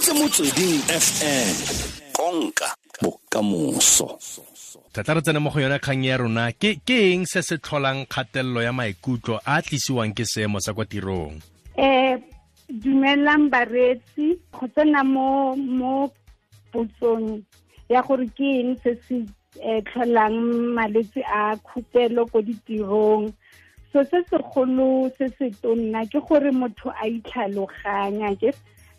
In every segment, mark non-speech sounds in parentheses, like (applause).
reditse motsweding fm konka bokamoso. Tlatla re tsene mo go yone kgang ya rona ke ke eng se se tlholang kgatelelo ya maikutlo a tlisiwang ke seemo sa kwa tirong um dumelang bareetsi go tsena mo mo potsong ya gore ke eng se se tlholang malwetse a khupelo ko ditirong. So se segolo se se tonna ke gore motho a itlhaloganya ke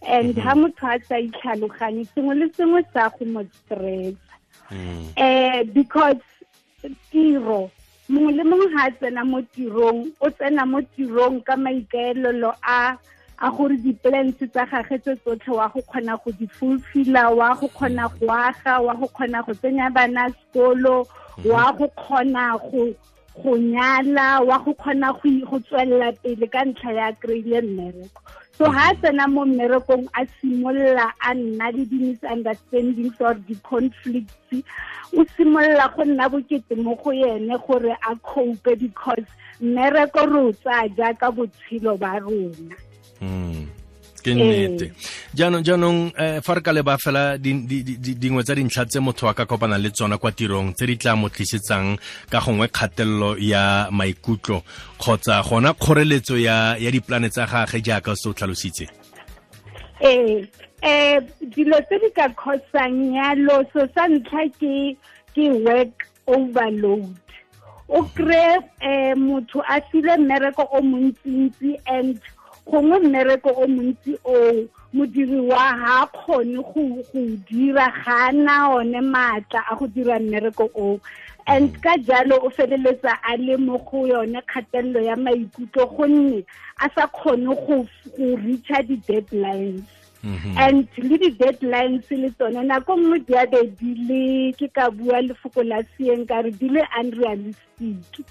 and mm-hmm. ha motho a sa itlhaloganye sengwe le sengwe sa go mo stress. Mm. Eh because tiro mongwe le mongwe ha a tsena mo tirong o tsena mo tirong ka maikaelelo a a gore di-plans tsa gage tse tsotlhe wa go kgona go di fulfilla wa go kgona go aga wa go kgona go tsenya bana sekolo mm-hmm. wa go kgona go go nyala wa go kgona go tswelela pele ka ntlha ya kry-ile mmereko so ha tsena mo mmerekong a simolola a nna le di-misunderstandings or di-conflicts o simolola go nna bokete mo go ene gore a cope because mmereko re o tsaya jaaka botshelo ba rona ke nnete. Jaanong jaanong um fa re ka leba fela dingwe tsa dintlha tse motho a ka kopana le tsona kwa tirong tse di tla mo tlisetsang ka gongwe kgatelelo ya maikutlo kgotsa gona kgoreletso ya ya dipolane tsa gage jaaka se o tlhalositse? Ee um dilo tse di ka kgosang yalo so sa ntlha ke ke work overload. O kry-e um motho a file mmereko o montsintsi and gongwe mmereko o montsi o modiri wa ha kgone go dira ga na one maatla a go dira mmereko o and ka jalo o feleletsa a le mo go yone kgatelelo ya maikutlo gonne a sa kgone go reacha di-deadlines and le di-deadlines le tsone nako nngwe di a be di le ke ka bua lefoko la sieng ka re di le unrealistic.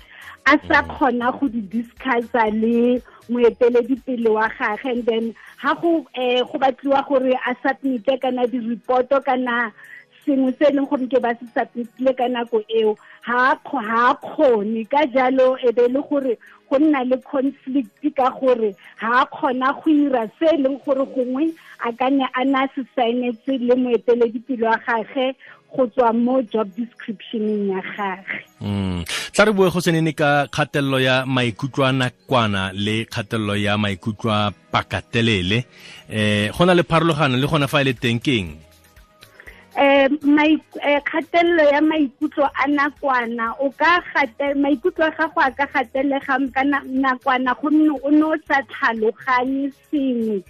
A sa kgona go di discussa le moeteledipele wa gage. And then ha go um go batliwa gore a submite kana di-reporto kana sengwe se e leng gore ke ba se submitile ka nako eo. Ha a kgone. Ka jalo e be le gore go nna le conflict ka gore ha a kgona go ira se e leng gore gongwe a ka ne a na se saenetse le moeteledipele wa gage go tswa mo job descriptioneng ya gage. Tla re bue go senene ka kgatelelo ya maikutlo a nakwana le kgatelelo ya maikutlo a pakatelele um go na le pharologano le gona fa e le teng keng um kgatelelo ya maikutlo a nakwana o ka maikutlo a gago a ka gatelega ka nakwana gonne o ne o sa tlhaloganye sengwe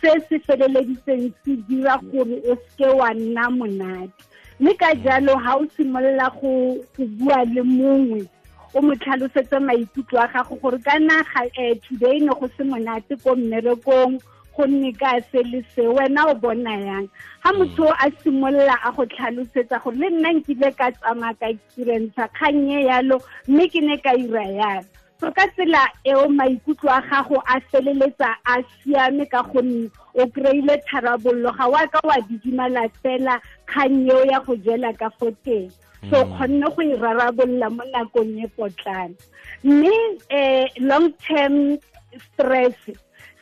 se se feleleditseng se dira gore o seke wa nna monate. Mme ka jalo ha o simolola go bua le mongwe o mo tlhalosetse maikutlo a gago gore ka naga um today ne go se monate ko mmerekong gonne ka se le se wena o bona yang? Ha motho a simolola a go tlhalosetsa gore le nna nkile ka tsamaya ka experience kgang e yalo mme ke ne ka ira yalo. So ka tsela eo maikutlo a gago a feleletsa a siame ka gonne o kry-ile tharabollo ga wa ka wa didimala fela kgang eo ya go jela ka fo teng so kgonne go e rarabolola mo nakong e potlana. Mme um long term stress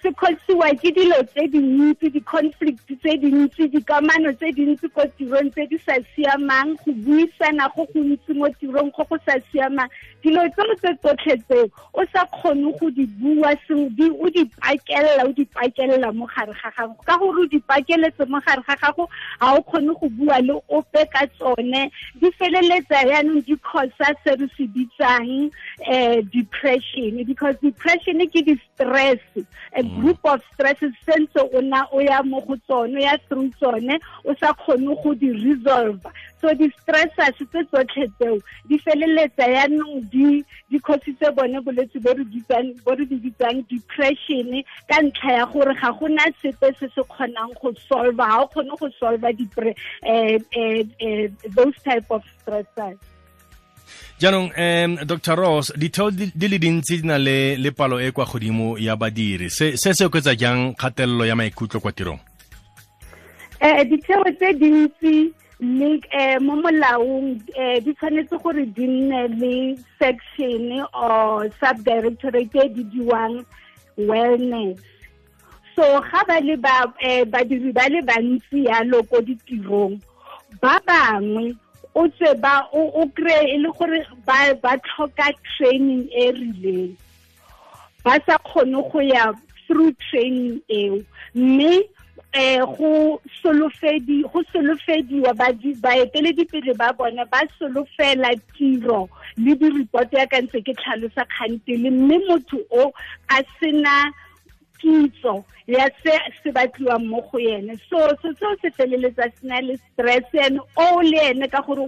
se kgosiwa ke dilo tse dintsi di-conflict tse dintsi dikamano tse dintsi ko tirong tse di sa siamang go buisana go gontsi mo tirong go go sa siamang. Dilo tseo tse tsotlhe tseo o sa kgone go di bua o di pakelela o di pakelela mo gare ga gago. Ka gore o di pakeletse mo gare ga gago ga o kgone go bua le ope ka tsone. Di feleletsa yaanong di causa se re se bitsang um depression because depression ke di-stress group of stresses sentse o na o ya mo go tsone ya through tsone o sa kgone go di resolve. So di-stressors tse tsotlhe tseo di feleletsa yaanong di di cositse bone bolwetse bo re di bitsang depression ka ntlha ya gore ga gona sepe se se kgonang go solve ga o kgone go solve eh, eh, eh, those type of stressors jaanong um dr ross ditheo di le dintsi di na le le palo e kwa godimo ya badiri. Se se oketsa jang kgatelelo ya maikutlo kwa tirong? Um ditheo tse dintsi le um mo molaong um di tshwanetse gore di nne le section or subdirectorate e di diwang wellness. So ga ba le ba badiri ba le bantsi yalo ko ditirong ba bangwe o tswe ba o kry e le gore ba tlhoka training e rileng. Ba sa kgone go ya through training eo. Mme eh go solofedi go solofediwa ba di- baeteledipele ba bona ba solofela tiro le di-report ya ka ntse ke tlhalosa kgantele mme motho o a sena kitso ya se se batliwang mo go ene so so seo se feleletsa se na le stress and o le ene ka gore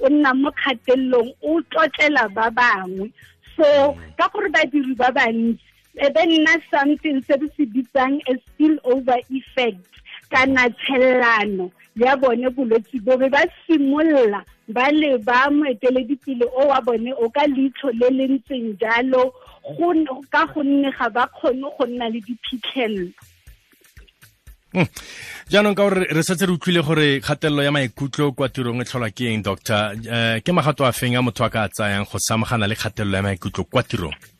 o nna mo kgatelelong o tlotlela ba bangwe. So ka gore badiri ba bantsi e be nna something se re se bitsang a spill over effect kana tshellano ya bone bolwetse bo be ba simolola ba le ba moeteledipele o wa bone o ka leitlho le le ntseng jalo ka gonne ga ba kgone go nna le diphitlhelelo. Mm. jaanong ka gore re setse re utlwile gore kgatelelo ya maikutlo kwa tirong e tlholwa ke eng doctor? Um ke magato a feng a motho a ka tsayang go samagana le kgatelelo ya maikutlo kwa tirong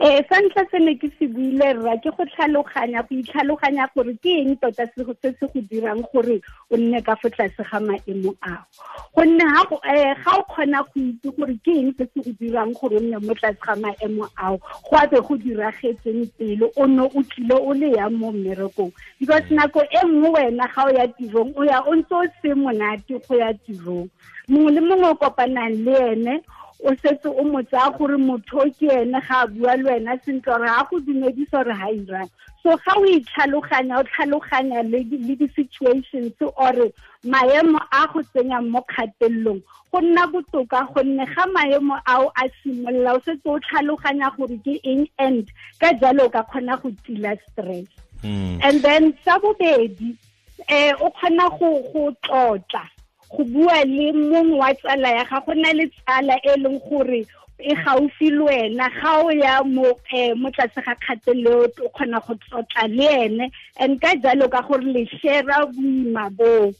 eh sa ntlha se ne ke se buile rra ke go tlhaloganya go itlhaloganya gore ke eng tota se se go dirang gore o nne ka fo tlase ga maemo ao. Gonne eh, ga o kgona go itse gore ke eng se se go dirang gore o nne mo tlase ga maemo ao go a be go diragetseng pele o ne o tlile o le yang mo mmerekong. Because nako e nngwe wena ga o ya tirong o ya o ntse o se monate go ya tirong. Mongwe le mongwe o kopanang le ene o setse o mo tsaya gore motho ke ene ga a bua le wena sentle gore ga go dumedisa gore ga irang so ga o itlhaloganya o tlhaloganya le di- le di-situations ore maemo a go tsenyang mo kgatelelong go nna botoka gonne ga maemo ao a simolola o setse o tlhaloganya gore ke eng and ka jalo o ka kgona go tila stress. Mm. and then sa bobedi eh o kgona go go tlotla go bua le mongwe wa tsala ya ga go na le tsala e leng gore e gaufi le wena. Ga o ya mo eh, mo tlase ga kgatelelo o kgona go tlotla le ene. And ka jalo ka gore le share-a boima boo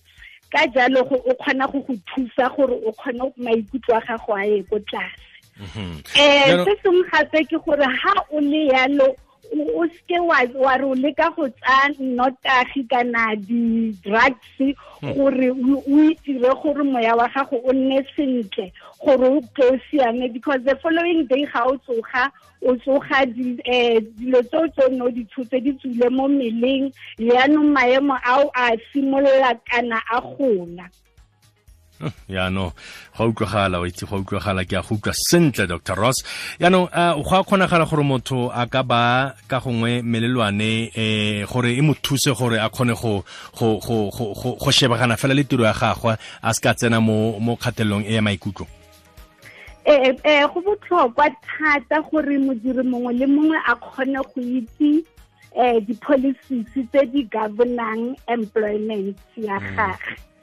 ka jalo go- o kgona go go thusa gore o kgone maikutlo a gago a ye ko tlase. Mhm. eh Jaanong- se sengwe gape ke gore ha o le yalo o seke wa re o leka go tsaya nnotagi kana di-drugs gore o itire gore moya wa gago o nne sentle gore o tle o siame. Because the following day ga o tsoga o tsoga eh, dilo tse o ne o di tshotse di tswile mo mmeleng yaanong maemo ao a simolola kana a gola (laughs) yaanong go a utlwagala wa itse go a utlwagala ke a go utlwa sentle dr ross. Yaanong uh, go a kgonagala gore motho a ka ba ka gongwe melelwane eh, gore e mo thuse gore a kgone go go go go go shebagana fela le tiro ya gagwe a se ka tsena mo mo kgatelelong e ya maikutlo. Eh eh go botlhokwa thata gore modiri mongwe le mongwe a kgone go itse eh di-policies tse di governang employment ya gagwe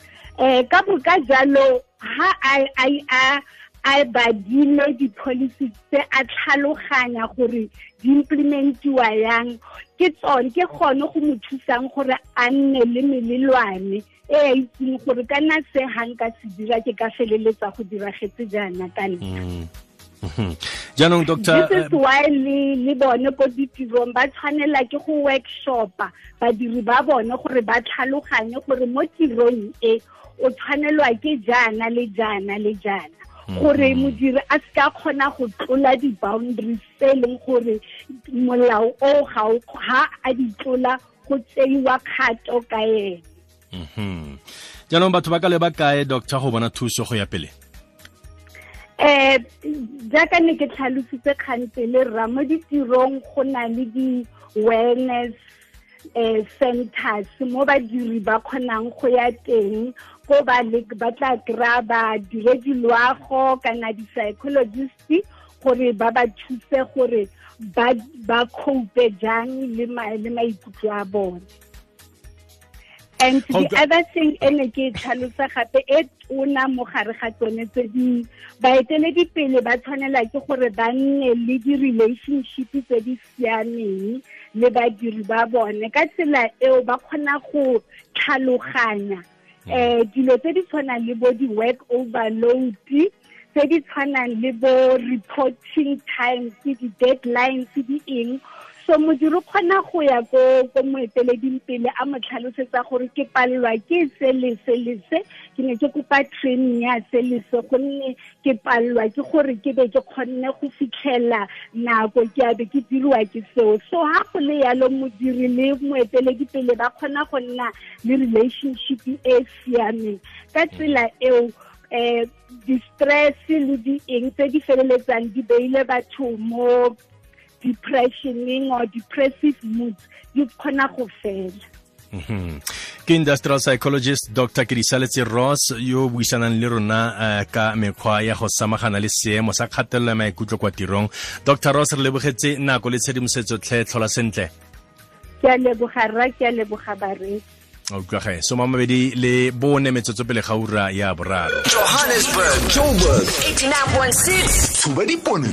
eh ka boka jalo ha a a badile di-policy tse a tlhaloganya gore di implementiwa yang ke tsone ke gone go mo thusang gore a nne le melelwane e a itseng gore ka nna se ga nka se dira ke ka feleletsa go diragetse jaana ka nna Mm. Mhm. jaanong doctor this is why le le bone ko ditirong ba tshwanela ke go workshopa badiri ba bone gore ba tlhaloganye gore mo tirong e o tshwanelwa ke jaana le jaana le jaana. Gore modiri a se ka kgona go tlola di-boundaries tse e leng gore molao o ga a di tlola go tseiwa kgato ka ene Mhm. jaanong batho ba ka le ba kae doctor go bona thuso go ya pele? Eh jaaka ne ke tlhalositse kgantele rra mo ditirong go na le di-awareness eh centers mo badiri ba kgonang go ya teng ko ba tla kry-a badiredi loago kana di-psychologist gore ba ba thuse gore ba cope jang le maikutlo a bone and the other thing e ne ke tlhalosa gape e tona mo gare ga tsone tse di baeteledipele ba tshwanela ke gore ba nne le di-relationship tse di siameng le badiri ba bone. Ka tsela eo ba kgona go tlhaloganya eh dilo tse di tshwanang le bo di-work overload tse di tshwanang le bo reporting times di-deadlines di eng so modiri o kgona go ya ko ko moeteleding pele a mo tlhalosetsa gore ke palelwa ke se le se le se. Ke ne ke kopa training ya se le se gonne ke palelwa ke gore ke be ke kgonne go fitlhela nako ke abe ke diriwa ke seo. So ha go le yalo modiri le moeteledi pele ba kgona go nna le relationship e siameng. Ka tsela eo eh di-stress le di-eng tse di feleletsang di beile batho mo depressioning or depressive moods di kgona go fela. Mhm. ke industrial psychologist dr. Kedisaletse ross yo o buisanang le rona uh, ka mekgwa ya go samagana le seemo sa kgatelelo ya maikutlo kwa tirong. Dr. Ross re lebogetse nako le tshedimosetso tlhe tlhola sentle. Ke a leboga rra ke a leboga bareki utlwage soma mabedi le bone metsotso pele ga ura ya boraro. Johannesburg. Joburg. 89.6 tsuba dipone